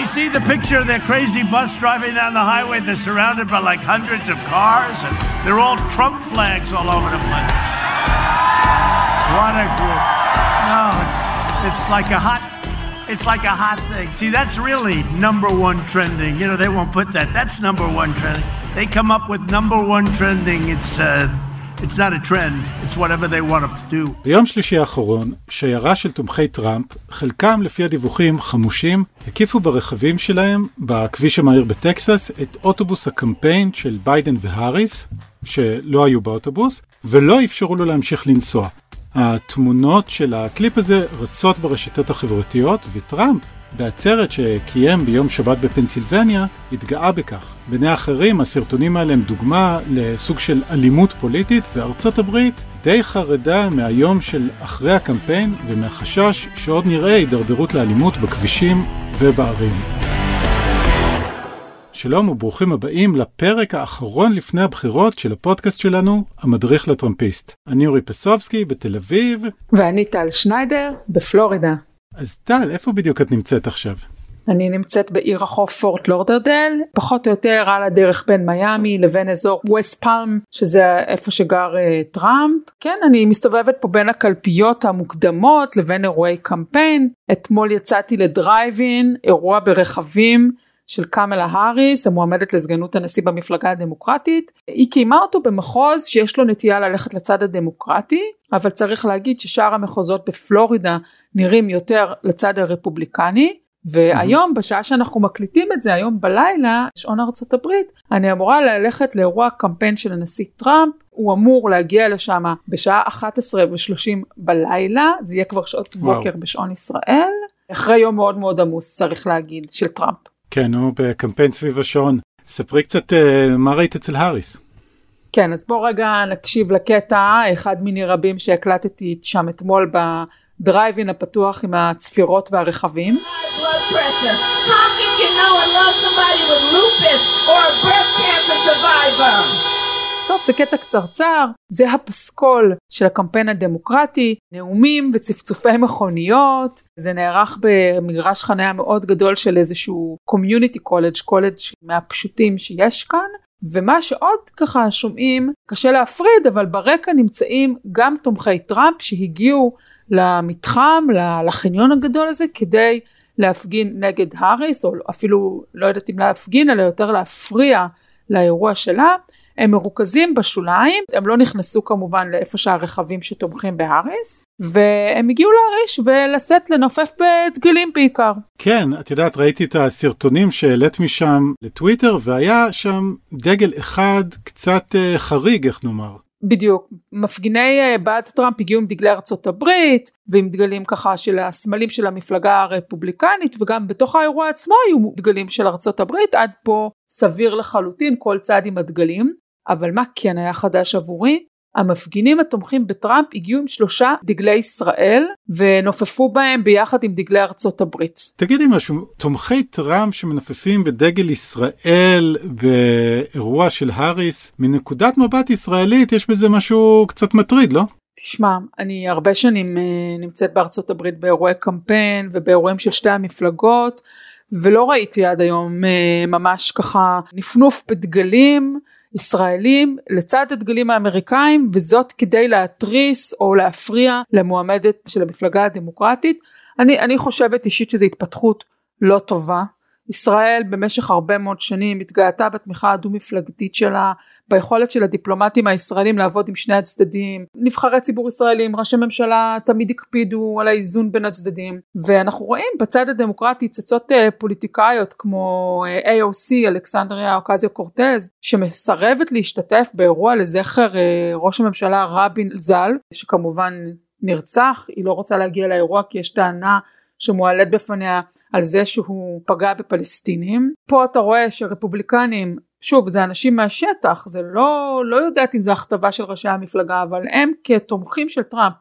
you see the picture of their crazy bus driving down the highway? They're surrounded by like hundreds of cars, and they're all Trump flags all over the place. What a group! No, it's it's like a hot, it's like a hot thing. See, that's really number one trending. You know, they won't put that. That's number one trending. They come up with number one trending. It's uh, It's not a trend, it's whatever they want to do. ביום שלישי האחרון, שיירה של תומכי טראמפ, חלקם לפי הדיווחים חמושים, הקיפו ברכבים שלהם בכביש המהיר בטקסס את אוטובוס הקמפיין של ביידן והאריס, שלא היו באוטובוס, ולא אפשרו לו להמשיך לנסוע. התמונות של הקליפ הזה רצות ברשתות החברתיות, וטראמפ בעצרת שקיים ביום שבת בפנסילבניה, התגאה בכך. בעיני האחרים, הסרטונים האלה הם דוגמה לסוג של אלימות פוליטית, וארצות הברית די חרדה מהיום של אחרי הקמפיין ומהחשש שעוד נראה הידרדרות לאלימות בכבישים ובערים. שלום וברוכים הבאים לפרק האחרון לפני הבחירות של הפודקאסט שלנו, המדריך לטראמפיסט. אני אורי פסובסקי בתל אביב. ואני טל שניידר בפלורידה. אז טל, איפה בדיוק את נמצאת עכשיו? אני נמצאת בעיר החוף פורט לורדרדל, פחות או יותר על הדרך בין מיאמי לבין אזור ווסט פאלם, שזה איפה שגר אה, טראמפ. כן, אני מסתובבת פה בין הקלפיות המוקדמות לבין אירועי קמפיין. אתמול יצאתי לדרייבין, אירוע ברכבים. של קמלה האריס המועמדת לסגנות הנשיא במפלגה הדמוקרטית. היא קיימה אותו במחוז שיש לו נטייה ללכת לצד הדמוקרטי, אבל צריך להגיד ששאר המחוזות בפלורידה נראים יותר לצד הרפובליקני. והיום בשעה שאנחנו מקליטים את זה היום בלילה שעון ארצות הברית אני אמורה ללכת לאירוע קמפיין של הנשיא טראמפ הוא אמור להגיע לשם בשעה 11 ו-30 בלילה זה יהיה כבר שעות בוקר וואו. בשעון ישראל אחרי יום מאוד מאוד עמוס צריך להגיד של טראמפ. כן, הוא בקמפיין סביב השעון. ספרי קצת אה, מה ראית אצל האריס. כן, אז בוא רגע נקשיב לקטע, אחד מיני רבים שהקלטתי שם אתמול בדרייבין הפתוח עם הצפירות והרכבים. טוב, זה קטע קצרצר, זה הפסקול של הקמפיין הדמוקרטי, נאומים וצפצופי מכוניות, זה נערך במגרש חניה מאוד גדול של איזשהו community college, קולג' מהפשוטים שיש כאן. ומה שעוד ככה שומעים, קשה להפריד, אבל ברקע נמצאים גם תומכי טראמפ שהגיעו למתחם, לחניון הגדול הזה, כדי להפגין נגד האריס, או אפילו לא יודעת אם להפגין, אלא יותר להפריע לאירוע שלה. הם מרוכזים בשוליים, הם לא נכנסו כמובן לאיפה שהרכבים שתומכים בהאריס, והם הגיעו להריש ולשאת לנופף בדגלים בעיקר. כן, את יודעת, ראיתי את הסרטונים שהעלית משם לטוויטר, והיה שם דגל אחד קצת uh, חריג, איך נאמר. בדיוק, מפגיני uh, בעד טראמפ הגיעו עם דגלי ארצות הברית ועם דגלים ככה של הסמלים של המפלגה הרפובליקנית וגם בתוך האירוע עצמו היו דגלים של ארצות הברית עד פה סביר לחלוטין כל צד עם הדגלים אבל מה כן היה חדש עבורי? המפגינים התומכים בטראמפ הגיעו עם שלושה דגלי ישראל ונופפו בהם ביחד עם דגלי ארצות הברית. תגידי משהו, תומכי טראמפ שמנופפים בדגל ישראל באירוע של האריס, מנקודת מבט ישראלית יש בזה משהו קצת מטריד, לא? תשמע, אני הרבה שנים uh, נמצאת בארצות הברית באירועי קמפיין ובאירועים של שתי המפלגות ולא ראיתי עד היום uh, ממש ככה נפנוף בדגלים. ישראלים לצד הדגלים האמריקאים וזאת כדי להתריס או להפריע למועמדת של המפלגה הדמוקרטית. אני, אני חושבת אישית שזו התפתחות לא טובה. ישראל במשך הרבה מאוד שנים התגאתה בתמיכה הדו מפלגתית שלה ביכולת של הדיפלומטים הישראלים לעבוד עם שני הצדדים. נבחרי ציבור ישראלים ראשי ממשלה תמיד הקפידו על האיזון בין הצדדים. ואנחנו רואים בצד הדמוקרטי צצות אה, פוליטיקאיות כמו אה, AOC אלכסנדריה אוקזיו קורטז שמסרבת להשתתף באירוע לזכר אה, ראש הממשלה רבין ז"ל שכמובן נרצח היא לא רוצה להגיע לאירוע כי יש טענה שמועלית בפניה על זה שהוא פגע בפלסטינים. פה אתה רואה שרפובליקנים שוב זה אנשים מהשטח זה לא לא יודעת אם זה הכתבה של ראשי המפלגה אבל הם כתומכים של טראמפ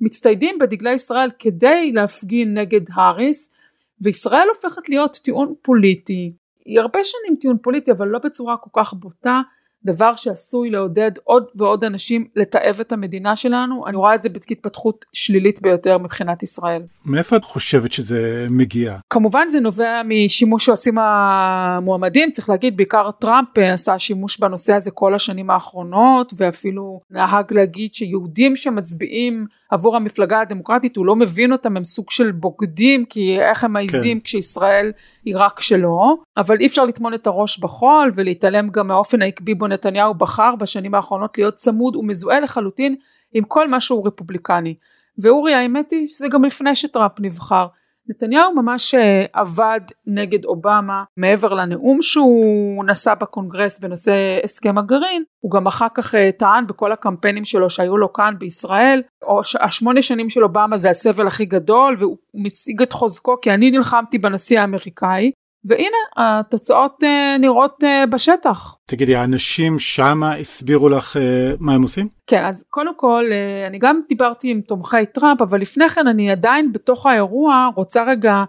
מצטיידים בדגלי ישראל כדי להפגין נגד האריס וישראל הופכת להיות טיעון פוליטי היא הרבה שנים טיעון פוליטי אבל לא בצורה כל כך בוטה דבר שעשוי לעודד עוד ועוד אנשים לתעב את המדינה שלנו, אני רואה את זה כהתפתחות שלילית ביותר מבחינת ישראל. מאיפה את חושבת שזה מגיע? כמובן זה נובע משימוש שעושים המועמדים, צריך להגיד בעיקר טראמפ עשה שימוש בנושא הזה כל השנים האחרונות ואפילו נהג להגיד שיהודים שמצביעים עבור המפלגה הדמוקרטית הוא לא מבין אותם הם סוג של בוגדים כי איך הם מעיזים כן. כשישראל היא רק שלו אבל אי אפשר לטמון את הראש בחול ולהתעלם גם מהאופן העקבי בו נתניהו בחר בשנים האחרונות להיות צמוד ומזוהה לחלוטין עם כל מה שהוא רפובליקני. ואורי האמת היא שזה גם לפני שטראמפ נבחר נתניהו ממש אה, עבד נגד אובמה מעבר לנאום שהוא נשא בקונגרס בנושא הסכם הגרעין הוא גם אחר כך אה, טען בכל הקמפיינים שלו שהיו לו כאן בישראל או השמונה שנים של אובמה זה הסבל הכי גדול והוא מציג את חוזקו כי אני נלחמתי בנשיא האמריקאי והנה התוצאות uh, נראות uh, בשטח. תגידי האנשים שמה הסבירו לך uh, מה הם עושים? כן אז קודם כל אני גם דיברתי עם תומכי טראמפ אבל לפני כן אני עדיין בתוך האירוע רוצה רגע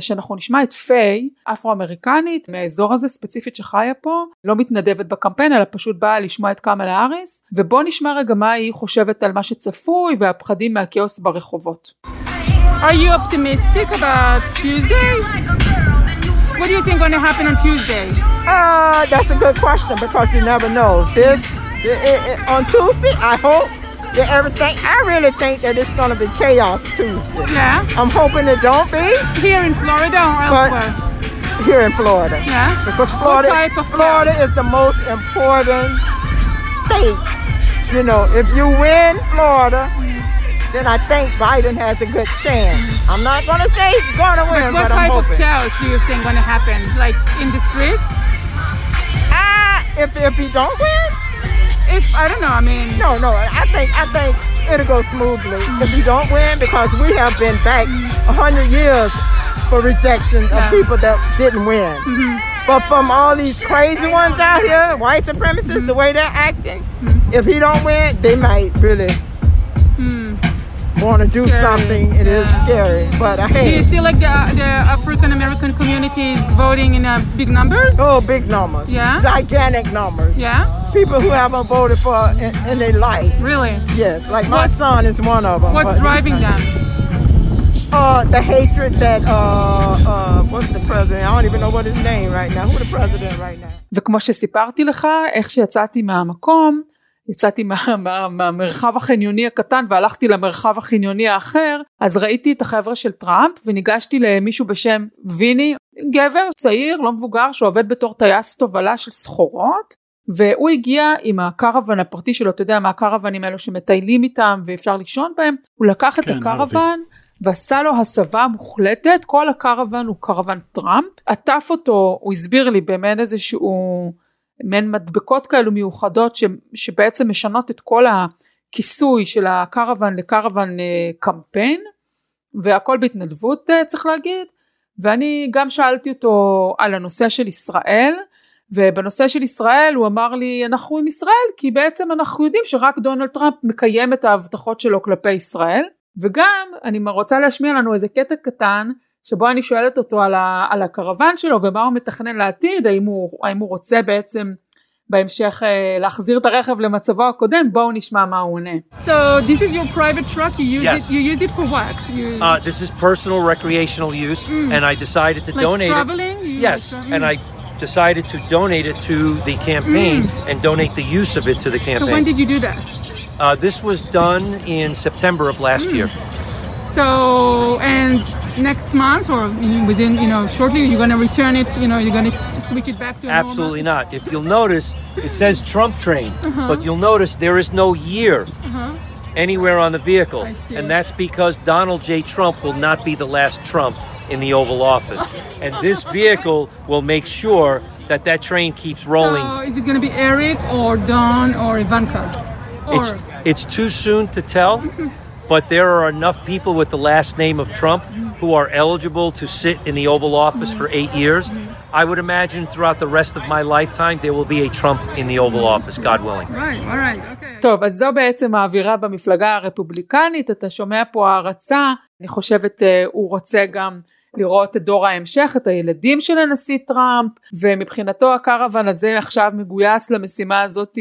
שאנחנו נשמע את פיי אפרו-אמריקנית מהאזור הזה ספציפית שחיה פה לא מתנדבת בקמפיין אלא פשוט באה לשמוע את קמאלה האריס ובוא נשמע רגע מה היא חושבת על מה שצפוי והפחדים מהכאוס ברחובות. Are you optimistic about Tuesday? What do you think going to happen on Tuesday? Uh, that's a good question because you never know. This it, it, it, on Tuesday, I hope that everything. I really think that it's going to be chaos Tuesday. Yeah. I'm hoping it don't be. Here in Florida or elsewhere? Here in Florida. Yeah. Because Florida, Florida is the most important state. You know, if you win Florida. Mm then I think Biden has a good chance. I'm not going to say he's going to win, but, but I'm hoping. What type of chaos do you think going to happen? Like in the streets? Ah, uh, if if he don't win. If I don't know, I mean. No, no. I think I think it'll go smoothly if he don't win because we have been back a hundred years for rejection yeah. of people that didn't win. Mm-hmm. But from all these crazy ones out here, white supremacists, mm-hmm. the way they're acting, mm-hmm. if he don't win, they might really Hmm want to do scary. something, it yeah. is scary. But uh, hey. Do you see like the, the African American community is voting in uh, big numbers? Oh, big numbers. Yeah. Gigantic numbers. Yeah. People who haven't voted for in, in their life. Really? Yes. Like my what's, son is one of them. What's driving them? Uh, the hatred that uh, uh, what's the president? I don't even know what his name right now. Who the president right now? וכמו שסיפרתי לך, איך שיצאתי מהמקום, יצאתי מה, מה, מהמרחב החניוני הקטן והלכתי למרחב החניוני האחר אז ראיתי את החבר'ה של טראמפ וניגשתי למישהו בשם ויני גבר צעיר לא מבוגר שעובד בתור טייס תובלה של סחורות והוא הגיע עם הקרוון הפרטי שלו אתה יודע מה הקרוונים האלו שמטיילים איתם ואפשר לישון בהם הוא לקח את כן, הקרוון ועשה לו הסבה מוחלטת כל הקרוון הוא קרוון טראמפ עטף אותו הוא הסביר לי במעין איזשהו מעין מדבקות כאלו מיוחדות ש, שבעצם משנות את כל הכיסוי של הקרוון לקרוון אה, קמפיין והכל בהתנדבות אה, צריך להגיד. ואני גם שאלתי אותו על הנושא של ישראל ובנושא של ישראל הוא אמר לי אנחנו עם ישראל כי בעצם אנחנו יודעים שרק דונלד טראמפ מקיים את ההבטחות שלו כלפי ישראל. וגם אני רוצה להשמיע לנו איזה קטע קטן שבו אני שואלת אותו על, ה, על הקרוון שלו ומה הוא מתכנן לעתיד, האם הוא, האם הוא רוצה בעצם בהמשך uh, להחזיר את הרכב למצבו הקודם, בואו נשמע מה הוא עונה. So this is your private truck, you use yes. it, you use it for what? You... Uh, this is personal recreational use mm. and I decided to like donate traveling? it. Yes, tra- and I decided to donate it to the campaign mm. and donate the use of it to the campaign. So when did you do that? Uh, this was done in September of last mm. year. So, and next month or within, you know, shortly, you're going to return it, you know, you're going to switch it back to Absolutely not. If you'll notice, it says Trump train, uh-huh. but you'll notice there is no year uh-huh. anywhere on the vehicle. And that's because Donald J. Trump will not be the last Trump in the Oval Office. and this vehicle will make sure that that train keeps rolling. So is it going to be Eric or Don or Ivanka? Or... It's, it's too soon to tell. but there are enough people with the last name of Trump who are eligible to sit in the Oval Office for eight years. I would imagine throughout the rest of my lifetime there will be a Trump in the Oval Office, God willing. Right, all right, okay. טוב, אז זו בעצם האווירה במפלגה הרפובליקנית, אתה שומע פה הערצה, אני חושבת הוא רוצה גם לראות את דור ההמשך, את הילדים של הנשיא טראמפ, ומבחינתו הקרוון הזה עכשיו מגויס למשימה הזאת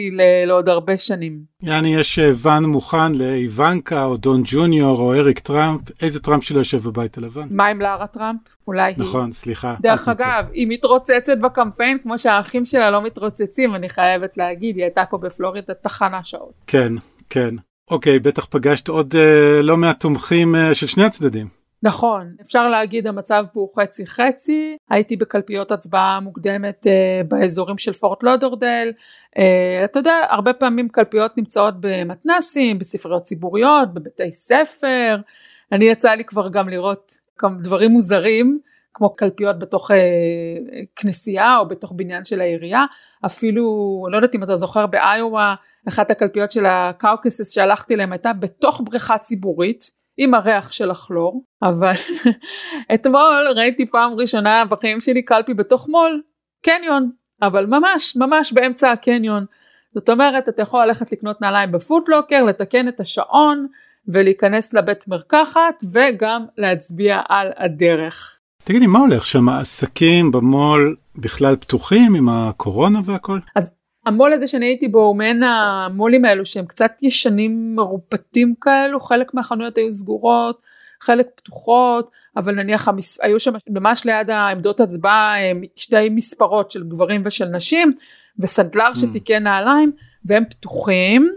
לעוד הרבה שנים. יעני יש אה, ואן מוכן לאיוונקה או דון ג'וניור או אריק טראמפ, איזה טראמפ שלא יושב בבית הלבן? מה עם לארה טראמפ? אולי היא. נכון, סליחה. דרך אגב, היא מתרוצצת בקמפיין כמו שהאחים שלה לא מתרוצצים, אני חייבת להגיד, היא הייתה פה בפלורידה תחנה שעות. כן, כן. אוקיי, בטח פגשת עוד אה, לא מעט תומכים אה, של שני הצדדים. נכון, אפשר להגיד המצב פה הוא חצי חצי, הייתי בקלפיות הצבעה מוקדמת אה, באזורים של פורט לודורדל, אה, אתה יודע, הרבה פעמים קלפיות נמצאות במתנסים, בספריות ציבוריות, בבתי ספר, אני יצא לי כבר גם לראות כמה דברים מוזרים, כמו קלפיות בתוך אה, כנסייה או בתוך בניין של העירייה, אפילו, לא יודעת אם אתה זוכר באיואה, אחת הקלפיות של ה caucuses שהלכתי להם הייתה בתוך בריכה ציבורית עם הריח של הכלור אבל אתמול ראיתי פעם ראשונה בחיים שלי קלפי בתוך מול קניון אבל ממש ממש באמצע הקניון זאת אומרת אתה יכול ללכת לקנות נעליים ב Foot Locker לתקן את השעון ולהיכנס לבית מרקחת וגם להצביע על הדרך. תגידי מה הולך שם עסקים במול בכלל פתוחים עם הקורונה והכל? אז המו"ל הזה שאני הייתי בו הוא מעין המו"לים האלו שהם קצת ישנים מרופטים כאלו, חלק מהחנויות היו סגורות, חלק פתוחות, אבל נניח המס... היו שם ממש ליד העמדות הצבעה שתי מספרות של גברים ושל נשים, וסנדלר mm. שתיקן נעליים, והם פתוחים.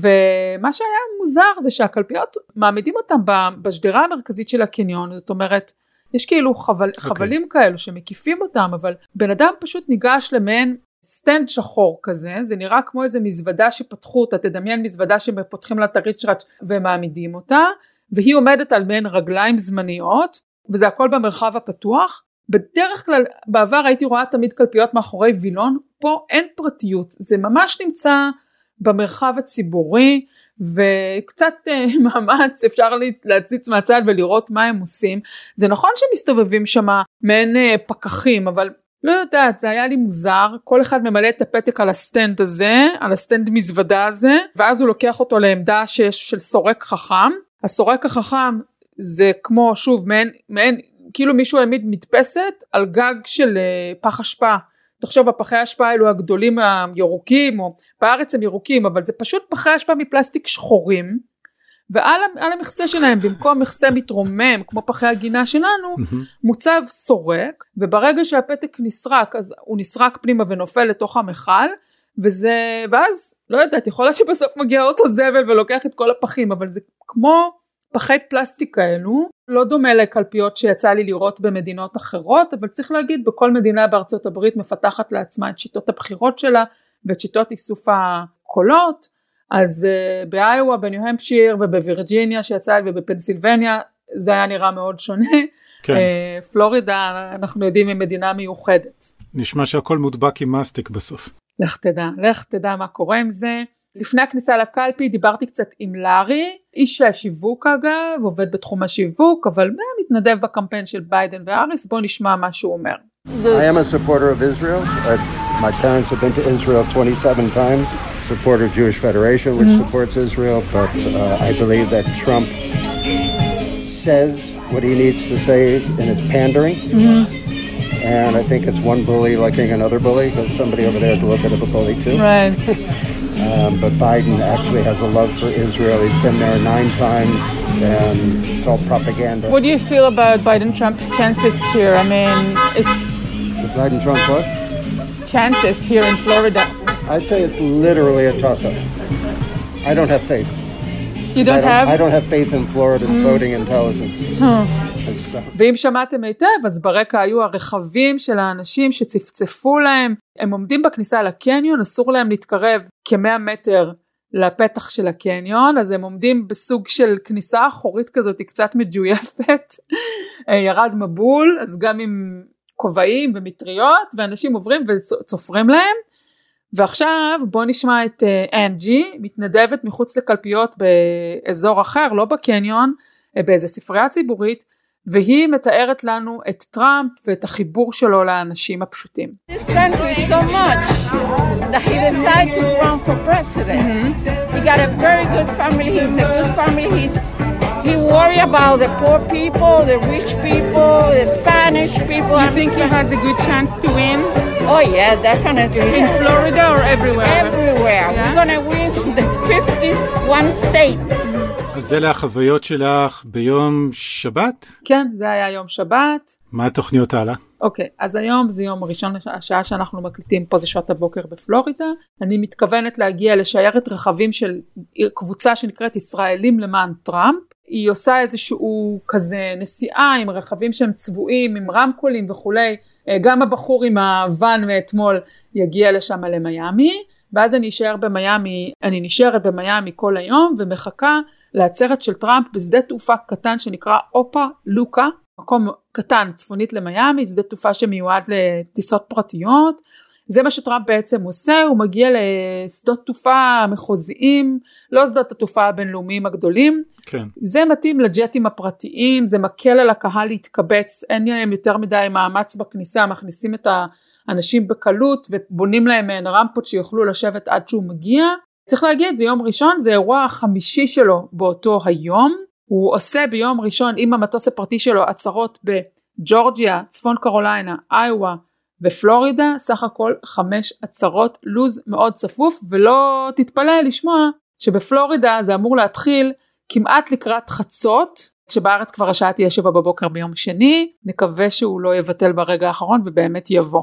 ומה שהיה מוזר זה שהקלפיות מעמידים אותם בשדרה המרכזית של הקניון, זאת אומרת, יש כאילו חבל, okay. אוקיי. חבלים כאלו שמקיפים אותם, אבל בן אדם פשוט ניגש למעין סטנד שחור כזה, זה נראה כמו איזה מזוודה שפתחו אותה, תדמיין מזוודה שפותחים לה את הריצ'ראץ' ומעמידים אותה, והיא עומדת על מעין רגליים זמניות, וזה הכל במרחב הפתוח. בדרך כלל בעבר הייתי רואה תמיד קלפיות מאחורי וילון, פה אין פרטיות, זה ממש נמצא במרחב הציבורי, וקצת אה, מאמץ אפשר להציץ מהצד ולראות מה הם עושים. זה נכון שמסתובבים שם מעין אה, פקחים, אבל לא יודעת, זה היה לי מוזר, כל אחד ממלא את הפתק על הסטנד הזה, על הסטנד מזוודה הזה, ואז הוא לוקח אותו לעמדה שיש של סורק חכם. הסורק החכם זה כמו, שוב, מעין, מעין, כאילו מישהו העמיד מדפסת על גג של אה, פח אשפה. תחשוב, הפחי האשפה האלו הגדולים הירוקים, או בארץ הם ירוקים, אבל זה פשוט פחי אשפה מפלסטיק שחורים. ועל המכסה שלהם במקום מכסה מתרומם כמו פחי הגינה שלנו מוצב סורק וברגע שהפתק נסרק אז הוא נסרק פנימה ונופל לתוך המכל וזה ואז לא יודעת יכול להיות שבסוף מגיע אוטו זבל ולוקח את כל הפחים אבל זה כמו פחי פלסטיק כאלו. לא דומה לקלפיות שיצא לי לראות במדינות אחרות אבל צריך להגיד בכל מדינה בארצות הברית מפתחת לעצמה את שיטות הבחירות שלה ואת שיטות איסוף הקולות אז uh, באיואה, בניו המפשיר ובווירג'יניה שיצא לי ובפנסילבניה זה היה נראה מאוד שונה. כן. Uh, פלורידה אנחנו יודעים היא מדינה מיוחדת. נשמע שהכל מודבק עם מסטיק בסוף. לך תדע, לך תדע מה קורה עם זה. לפני הכניסה לקלפי דיברתי קצת עם לארי, איש השיווק אגב, עובד בתחום השיווק, אבל מתנדב בקמפיין של ביידן והאריס, בוא נשמע מה שהוא אומר. I am a supporter of Israel. I, my parents have been to Israel 27 times. Supporter of Jewish Federation, which mm-hmm. supports Israel, but uh, I believe that Trump says what he needs to say and is pandering. Mm-hmm. And I think it's one bully liking another bully because somebody over there is a little bit of a bully too. Right. um, but Biden actually has a love for Israel. He's been there nine times, and it's all propaganda. What do you feel about Biden Trump chances here? I mean, it's. The Biden Trump what? Chances here in Florida. I'd say it's literally a toss-up. I don't have faith. You don't, I don't have? I don't have faith in Florida's mm. voting intelligence. ואם שמעתם היטב, אז ברקע היו הרכבים של האנשים שצפצפו להם. הם עומדים בכניסה לקניון, אסור להם להתקרב כמאה מטר לפתח של הקניון, אז הם עומדים בסוג של כניסה אחורית כזאת, היא קצת מג'ויפת. ירד מבול, אז גם עם כובעים ומטריות, ואנשים עוברים וצופרים להם. ועכשיו בוא נשמע את אה, אנג'י, מתנדבת מחוץ לקלפיות באזור אחר, לא בקניון, אה, באיזה ספרייה ציבורית, והיא מתארת לנו את טראמפ ואת החיבור שלו לאנשים הפשוטים. This country is so much that he decided to run for president. Mm-hmm. He got a very good family, he's a good family, he's He worry about the poor people, the rich people, the Spanish people. You think he has a good chance to win? Oh yeah, definitely. In Florida or everywhere? Everywhere. Yeah? We're gonna win the 51 state. אז אלה החוויות שלך ביום שבת? כן, זה היה יום שבת. מה התוכניות הלאה? אוקיי, אז היום זה יום ראשון, השעה שאנחנו מקליטים פה זה שעות הבוקר בפלורידה. אני מתכוונת להגיע לשיירת רכבים של קבוצה שנקראת ישראלים למען טראמפ. היא עושה איזשהו כזה נסיעה עם רכבים שהם צבועים, עם רמקולים וכולי. אה, גם הבחור עם הוואן מאתמול יגיע לשם למיאמי, ואז אני אשאר במיאמי, אני נשארת במיאמי כל היום ומחכה לעצרת של טראמפ בשדה תעופה קטן שנקרא אופה לוקה, מקום קטן צפונית למיאמי, שדה תעופה שמיועד לטיסות פרטיות. זה מה שטראמפ בעצם עושה, הוא מגיע לשדות תעופה מחוזיים, לא שדות התעופה הבינלאומיים הגדולים. כן. זה מתאים לג'טים הפרטיים, זה מקל על הקהל להתקבץ, אין להם יותר מדי מאמץ בכניסה, מכניסים את האנשים בקלות ובונים להם מעין רמפות שיוכלו לשבת עד שהוא מגיע. צריך להגיד, זה יום ראשון, זה אירוע החמישי שלו באותו היום. הוא עושה ביום ראשון עם המטוס הפרטי שלו עצרות בג'ורג'יה, צפון קרוליינה, איואה ופלורידה, סך הכל חמש עצרות, לוז מאוד צפוף, ולא תתפלא לשמוע שבפלורידה זה אמור להתחיל כמעט לקראת חצות, כשבארץ כבר השעה תהיה שבע בבוקר ביום שני, נקווה שהוא לא יבטל ברגע האחרון ובאמת יבוא.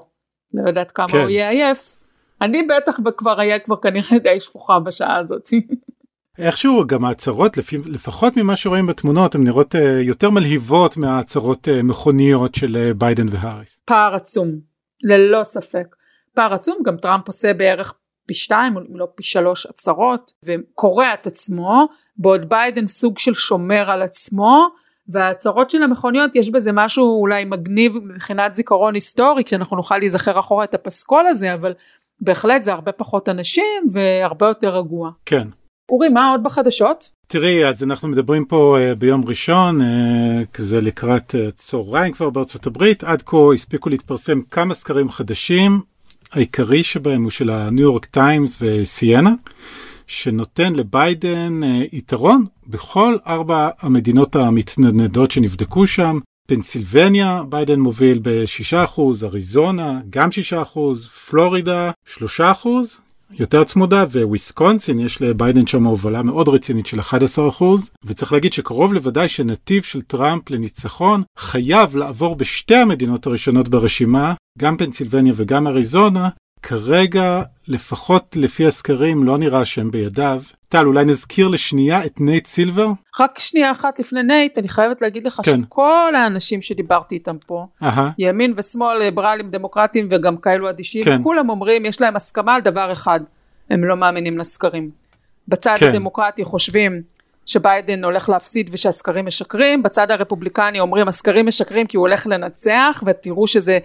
לא יודעת כמה כן. הוא יהיה עייף. אני בטח כבר אהיה כבר כנראה די שפוכה בשעה הזאת. איכשהו גם ההצהרות, לפי, לפחות ממה שרואים בתמונות, הן נראות uh, יותר מלהיבות מההצהרות uh, מכוניות של uh, ביידן והאריס. פער עצום, ללא ספק. פער עצום, גם טראמפ עושה בערך פי שתיים, אם לא פי שלוש הצהרות, וקורע את עצמו, בעוד ביידן סוג של שומר על עצמו, וההצהרות של המכוניות יש בזה משהו אולי מגניב מבחינת זיכרון היסטורי, כשאנחנו נוכל להיזכר אחורה את הפסקול הזה, אבל בהחלט זה הרבה פחות אנשים והרבה יותר רגוע. כן. אורי, מה עוד בחדשות? תראי, אז אנחנו מדברים פה uh, ביום ראשון, uh, כזה לקראת אה, צהריים כבר בארצות הברית, עד כה הספיקו להתפרסם כמה סקרים חדשים, העיקרי שבהם הוא של הניו יורק טיימס וסיינה, שנותן לביידן יתרון בכל ארבע המדינות המתנדנדות שנבדקו שם. פנסילבניה, ביידן מוביל ב-6%, אריזונה, גם 6%, פלורידה, 3%, יותר צמודה, וויסקונסין, יש לביידן שם הובלה מאוד רצינית של 11%, וצריך להגיד שקרוב לוודאי שנתיב של טראמפ לניצחון חייב לעבור בשתי המדינות הראשונות ברשימה, גם פנסילבניה וגם אריזונה, כרגע, לפחות לפי הסקרים, לא נראה שהם בידיו. טל, אולי נזכיר לשנייה את נייט סילבר? רק שנייה אחת לפני נייט, אני חייבת להגיד לך כן. שכל האנשים שדיברתי איתם פה, אהה, ימין ושמאל, ליברלים, דמוקרטים וגם כאלו אדישים, כן. כולם אומרים, יש להם הסכמה על דבר אחד, הם לא מאמינים לסקרים. בצד כן. הדמוקרטי חושבים שביידן הולך להפסיד ושהסקרים משקרים, בצד הרפובליקני אומרים הסקרים משקרים כי הוא הולך לנצח, ותראו שזה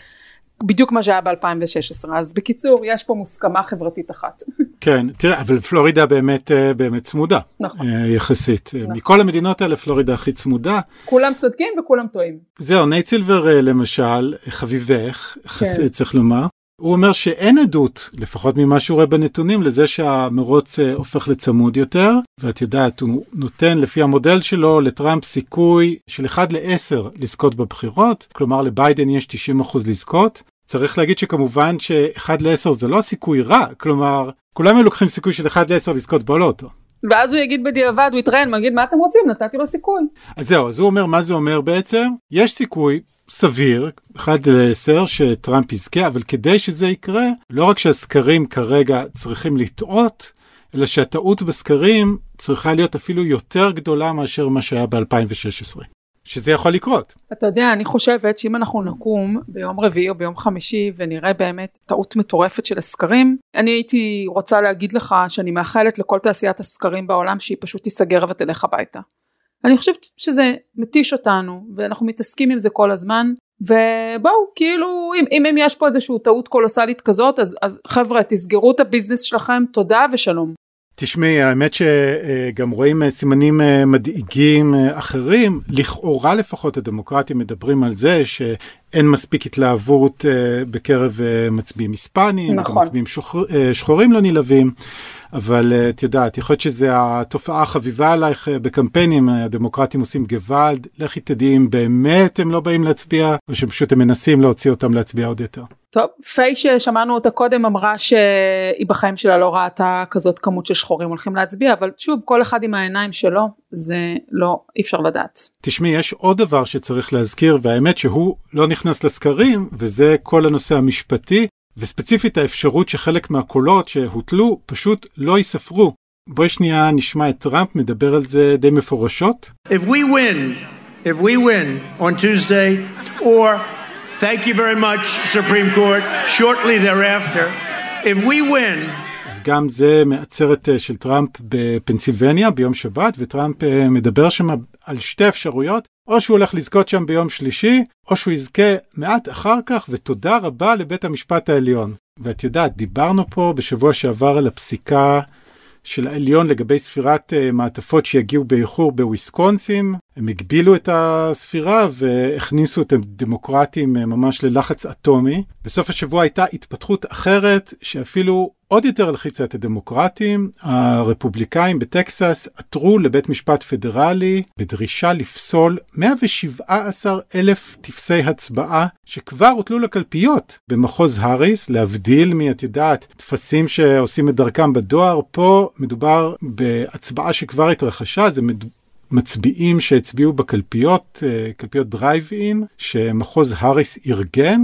בדיוק מה שהיה ב-2016. אז בקיצור, יש פה מוסכמה חברתית אחת. כן, תראה, אבל פלורידה באמת, אה, באמת צמודה. נכון. אה, יחסית. אה, מכל המדינות האלה, פלורידה הכי צמודה. כולם צודקים וכולם טועים. זהו, נייט סילבר אה, למשל, חביבך, חס... כן. צריך לומר, הוא אומר שאין עדות, לפחות ממה שהוא רואה בנתונים, לזה שהמרוץ אה, הופך לצמוד יותר, ואת יודעת, הוא נותן לפי המודל שלו לטראמפ סיכוי של 1 ל-10 לזכות בבחירות, כלומר לביידן יש 90% לזכות. צריך להגיד שכמובן ש-1 ל-10 זה לא סיכוי רע, כלומר, כולם היו לוקחים סיכוי של 1 ל-10 לזכות בלוטו. ואז הוא יגיד בדיעבד, הוא יתראיין, הוא יגיד, מה אתם רוצים? נתתי לו סיכוי. אז זהו, אז הוא אומר, מה זה אומר בעצם? יש סיכוי סביר, 1 ל-10, שטראמפ יזכה, אבל כדי שזה יקרה, לא רק שהסקרים כרגע צריכים לטעות, אלא שהטעות בסקרים צריכה להיות אפילו יותר גדולה מאשר מה שהיה ב-2016. שזה יכול לקרות. אתה יודע, אני חושבת שאם אנחנו נקום ביום רביעי או ביום חמישי ונראה באמת טעות מטורפת של הסקרים, אני הייתי רוצה להגיד לך שאני מאחלת לכל תעשיית הסקרים בעולם שהיא פשוט תיסגר ותלך הביתה. אני חושבת שזה מתיש אותנו ואנחנו מתעסקים עם זה כל הזמן ובואו כאילו אם, אם, אם יש פה איזושהי טעות קולוסלית כזאת אז, אז חבר'ה תסגרו את הביזנס שלכם תודה ושלום. תשמעי, האמת שגם רואים אה, סימנים אה, מדאיגים אה, אחרים, לכאורה לפחות הדמוקרטים מדברים על זה אין מספיק התלהבות uh, בקרב uh, מצביעים היספנים, נכון. מצביעים שוחר, uh, שחורים לא נלהבים, אבל uh, את יודעת, יכול להיות שזה התופעה החביבה עלייך uh, בקמפיינים, הדמוקרטים עושים גוואלד, לכי תדעי אם באמת הם לא באים להצביע, או שפשוט הם מנסים להוציא אותם להצביע עוד יותר. טוב, פיי ששמענו אותה קודם אמרה שהיא בחיים שלה לא ראתה כזאת כמות של שחורים הולכים להצביע, אבל שוב, כל אחד עם העיניים שלו, זה לא, אי אפשר לדעת. תשמעי, יש עוד דבר שצריך להזכיר, והאמת שהוא לא נכנס לסקרים, וזה כל הנושא המשפטי, וספציפית האפשרות שחלק מהקולות שהוטלו פשוט לא ייספרו. בואי שנייה נשמע את טראמפ מדבר על זה די מפורשות. If we win, if we win on Tuesday, or thank you very much, Supreme Court, shortly thereafter, if we win, גם זה מעצרת אה, של טראמפ בפנסילבניה ביום שבת, וטראמפ אה, מדבר שם על שתי אפשרויות, או שהוא הולך לזכות שם ביום שלישי, או שהוא יזכה מעט אחר כך, ותודה רבה לבית המשפט העליון. ואת יודעת, דיברנו פה בשבוע שעבר על הפסיקה של העליון לגבי ספירת uh, מעטפות שיגיעו באיחור בוויסקונסין. הם הגבילו את הספירה והכניסו את הדמוקרטים ממש ללחץ אטומי. בסוף השבוע הייתה התפתחות אחרת שאפילו עוד יותר הלחיצה את הדמוקרטים. הרפובליקאים בטקסס עתרו לבית משפט פדרלי בדרישה לפסול 117 אלף טפסי הצבעה שכבר הוטלו לקלפיות במחוז האריס, להבדיל מאת יודעת טפסים שעושים את דרכם בדואר. פה מדובר בהצבעה שכבר התרחשה, זה מד... מצביעים שהצביעו בקלפיות, קלפיות דרייב אין, שמחוז האריס ארגן,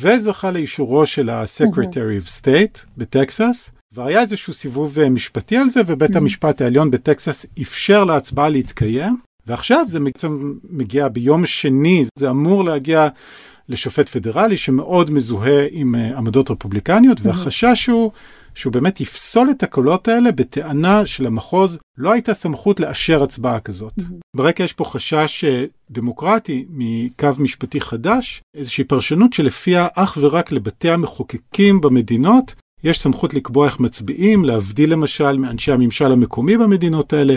וזכה לאישורו של ה-Secretary of State בטקסס. והיה איזשהו סיבוב משפטי על זה, ובית המשפט העליון בטקסס אפשר להצבעה להתקיים. ועכשיו זה בעצם מגיע ביום שני, זה אמור להגיע לשופט פדרלי שמאוד מזוהה עם עמדות רפובליקניות, והחשש הוא שהוא באמת יפסול את הקולות האלה בטענה שלמחוז לא הייתה סמכות לאשר הצבעה כזאת. Mm-hmm. ברקע יש פה חשש דמוקרטי מקו משפטי חדש, איזושהי פרשנות שלפיה אך ורק לבתי המחוקקים במדינות יש סמכות לקבוע איך מצביעים, להבדיל למשל מאנשי הממשל המקומי במדינות האלה,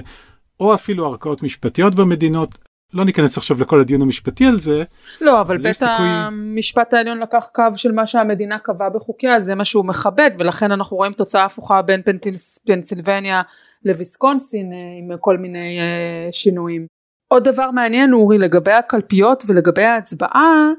או אפילו ערכאות משפטיות במדינות. לא ניכנס עכשיו לכל הדיון המשפטי על זה. לא, אבל בית סיכוי... המשפט העליון לקח קו של מה שהמדינה קבעה בחוקיה, זה מה שהוא מכבד, ולכן אנחנו רואים תוצאה הפוכה בין פנטילס, פנסילבניה לוויסקונסין עם כל מיני uh, שינויים. עוד דבר מעניין אורי לגבי הקלפיות ולגבי ההצבעה,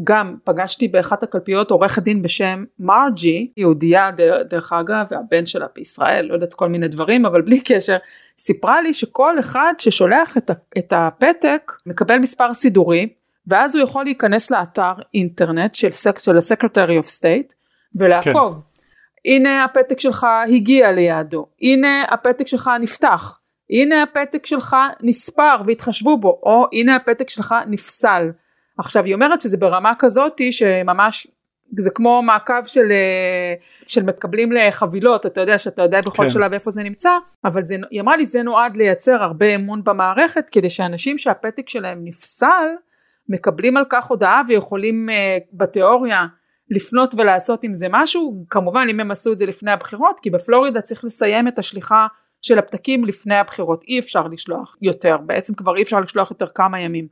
שגם פגשתי באחת הקלפיות עורכת דין בשם מרג'י, יהודייה דרך אגב, והבן שלה בישראל, לא יודעת כל מיני דברים, אבל בלי קשר. סיפרה לי שכל אחד ששולח את, את הפתק מקבל מספר סידורי ואז הוא יכול להיכנס לאתר אינטרנט של, של ה-Secretary of State ולעקוב. כן. הנה הפתק שלך הגיע ליעדו, הנה הפתק שלך נפתח, הנה הפתק שלך נספר והתחשבו בו, או הנה הפתק שלך נפסל. עכשיו היא אומרת שזה ברמה כזאתי שממש זה כמו מעקב של, של מקבלים לחבילות, אתה יודע שאתה יודע בכל כן. שלב איפה זה נמצא, אבל זה, היא אמרה לי זה נועד לייצר הרבה אמון במערכת, כדי שאנשים שהפתק שלהם נפסל, מקבלים על כך הודעה ויכולים uh, בתיאוריה לפנות ולעשות עם זה משהו, כמובן אם הם עשו את זה לפני הבחירות, כי בפלורידה צריך לסיים את השליחה של הפתקים לפני הבחירות, אי אפשר לשלוח יותר, בעצם כבר אי אפשר לשלוח יותר כמה ימים.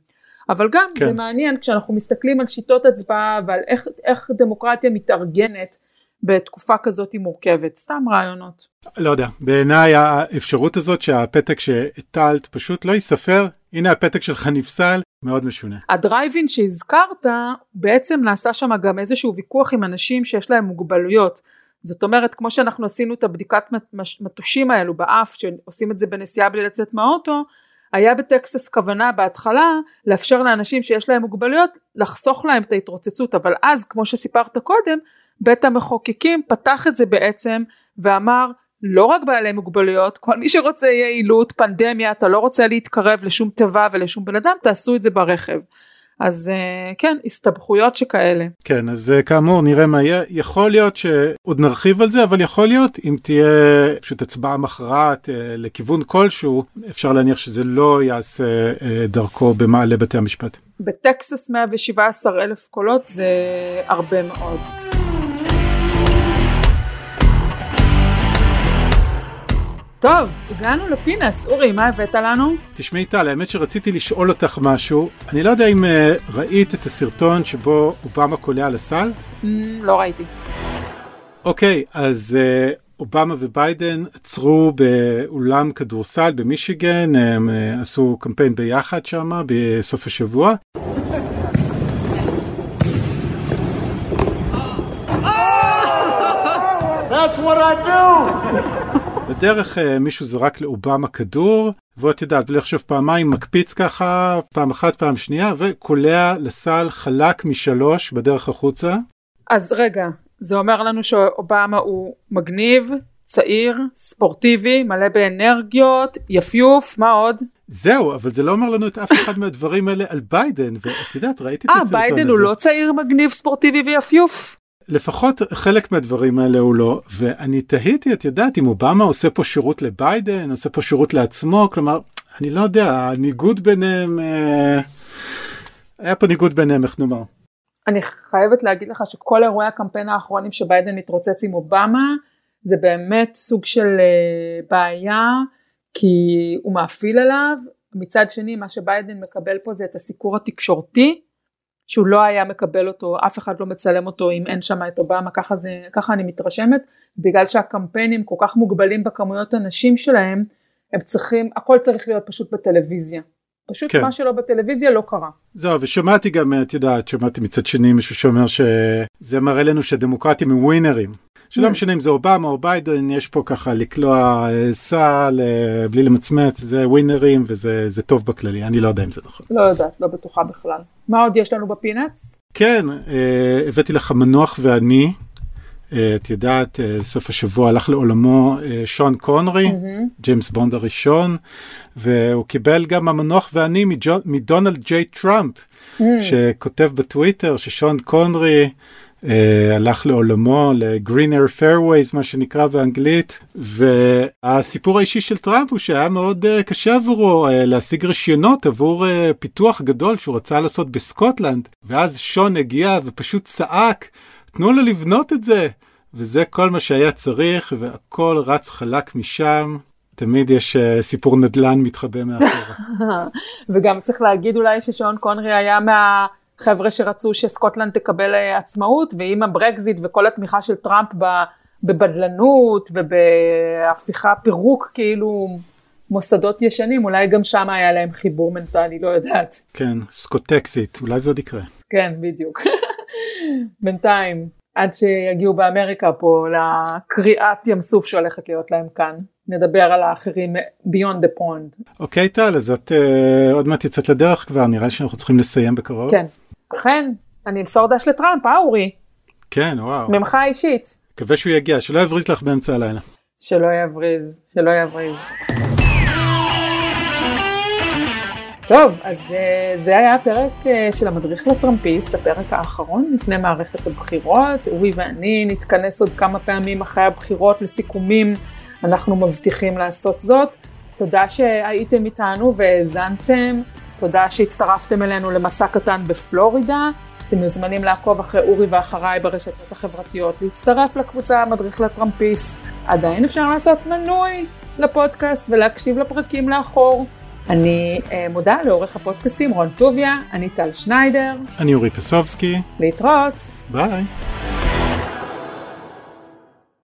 אבל גם כן. זה מעניין כשאנחנו מסתכלים על שיטות הצבעה ועל איך, איך דמוקרטיה מתארגנת בתקופה כזאת מורכבת, סתם רעיונות. לא יודע, בעיניי האפשרות הזאת שהפתק שהטלת פשוט לא ייספר, הנה הפתק שלך נפסל, מאוד משונה. הדרייבין שהזכרת, בעצם נעשה שם גם איזשהו ויכוח עם אנשים שיש להם מוגבלויות. זאת אומרת, כמו שאנחנו עשינו את הבדיקת מטושים האלו באף, שעושים את זה בנסיעה בלי לצאת מהאוטו, היה בטקסס כוונה בהתחלה לאפשר לאנשים שיש להם מוגבלויות לחסוך להם את ההתרוצצות אבל אז כמו שסיפרת קודם בית המחוקקים פתח את זה בעצם ואמר לא רק בעלי מוגבלויות כל מי שרוצה יעילות פנדמיה אתה לא רוצה להתקרב לשום תיבה ולשום בן אדם תעשו את זה ברכב אז כן הסתבכויות שכאלה. כן אז כאמור נראה מה יהיה יכול להיות שעוד נרחיב על זה אבל יכול להיות אם תהיה פשוט הצבעה מכרעת לכיוון כלשהו אפשר להניח שזה לא יעשה דרכו במעלה בתי המשפט. בטקסס 117 אלף קולות זה הרבה מאוד. טוב, הגענו לפינאץ. אורי, מה הבאת לנו? תשמעי טל, האמת שרציתי לשאול אותך משהו. אני לא יודע אם uh, ראית את הסרטון שבו אובמה קולע לסל? Mm, לא ראיתי. אוקיי, אז uh, אובמה וביידן עצרו באולם כדורסל במישיגן, הם uh, עשו קמפיין ביחד שם בסוף השבוע. That's what I do! בדרך uh, מישהו זרק לאובמה כדור, והוא את יודעת, בלי לחשוב פעמיים, מקפיץ ככה, פעם אחת, פעם שנייה, וקולע לסל חלק משלוש בדרך החוצה. אז רגע, זה אומר לנו שאובמה הוא מגניב, צעיר, ספורטיבי, מלא באנרגיות, יפיוף, מה עוד? זהו, אבל זה לא אומר לנו את אף אחד מהדברים האלה על ביידן, ואת יודעת, ראיתי את אה, הסרטון הזה. ביידן הוא לא צעיר, מגניב, ספורטיבי ויפיוף? לפחות חלק מהדברים האלה הוא לא, ואני תהיתי, את יודעת, אם אובמה עושה פה שירות לביידן, עושה פה שירות לעצמו, כלומר, אני לא יודע, הניגוד ביניהם, אה, היה פה ניגוד ביניהם, איך נאמר. אני חייבת להגיד לך שכל אירועי הקמפיין האחרונים שביידן התרוצץ עם אובמה, זה באמת סוג של אה, בעיה, כי הוא מאפיל עליו, מצד שני מה שביידן מקבל פה זה את הסיקור התקשורתי, שהוא לא היה מקבל אותו, אף אחד לא מצלם אותו אם אין שם את אובמה, ככה, זה, ככה אני מתרשמת, בגלל שהקמפיינים כל כך מוגבלים בכמויות הנשים שלהם, הם צריכים, הכל צריך להיות פשוט בטלוויזיה. פשוט כן. מה שלא בטלוויזיה לא קרה. זהו, ושמעתי גם, את יודעת, שמעתי מצד שני מישהו שאומר שזה מראה לנו שהדמוקרטים הם ווינרים. שלא משנה אם זה אובמה או ביידן, יש פה ככה לקלוע אה, סל אה, בלי למצמץ, זה ווינרים וזה זה טוב בכללי, אני לא יודע אם זה נכון. לא יודעת, לא בטוחה בכלל. מה עוד יש לנו ב peanuts? כן, אה, הבאתי לך המנוח ואני, את יודעת, סוף השבוע הלך לעולמו שון קונרי, ג'יימס בונד הראשון, והוא קיבל גם המנוח ואני מדונלד ג'יי טראמפ, שכותב בטוויטר ששון קונרי הלך לעולמו greater fairways, מה שנקרא באנגלית, והסיפור האישי של טראמפ הוא שהיה מאוד אה, קשה עבורו אה, להשיג רישיונות עבור אה, פיתוח גדול שהוא רצה לעשות בסקוטלנד, ואז שון הגיע ופשוט צעק, תנו לו לבנות את זה, וזה כל מה שהיה צריך, והכל רץ חלק משם. תמיד יש אה, סיפור נדל"ן מתחבא מאחורה. וגם צריך להגיד אולי ששון קונרי היה מהחבר'ה שרצו שסקוטלנד תקבל אה, עצמאות, ועם הברקזיט וכל התמיכה של טראמפ בבדלנות ובהפיכה, פירוק כאילו מוסדות ישנים, אולי גם שם היה להם חיבור מנטלי, לא יודעת. כן, סקוטקסית, אולי זה עוד יקרה. כן, בדיוק. בינתיים, עד שיגיעו באמריקה פה לקריאת ים סוף שהולכת להיות להם כאן, נדבר על האחרים beyond the pond. אוקיי טל, אז את אה, עוד מעט יצאת לדרך כבר, נראה לי שאנחנו צריכים לסיים בקרוב. כן. אכן, אני אמסור דש לטראמפ, אה אורי? כן, וואו. ממך אישית. מקווה שהוא יגיע, שלא יבריז לך באמצע הלילה. שלא יבריז, שלא יבריז. טוב, אז uh, זה היה הפרק uh, של המדריך לטראמפיסט, הפרק האחרון לפני מערכת הבחירות. אורי ואני נתכנס עוד כמה פעמים אחרי הבחירות לסיכומים, אנחנו מבטיחים לעשות זאת. תודה שהייתם איתנו והאזנתם, תודה שהצטרפתם אלינו למסע קטן בפלורידה. אתם מוזמנים לעקוב אחרי אורי ואחריי ברשתות החברתיות, להצטרף לקבוצה המדריך לטראמפיסט. עדיין אפשר לעשות מנוי לפודקאסט ולהקשיב לפרקים לאחור. אני אה, מודה לעורך הפודקאסטים רון טוביה, אני טל שניידר, אני אורי פסובסקי, להתראות. ביי.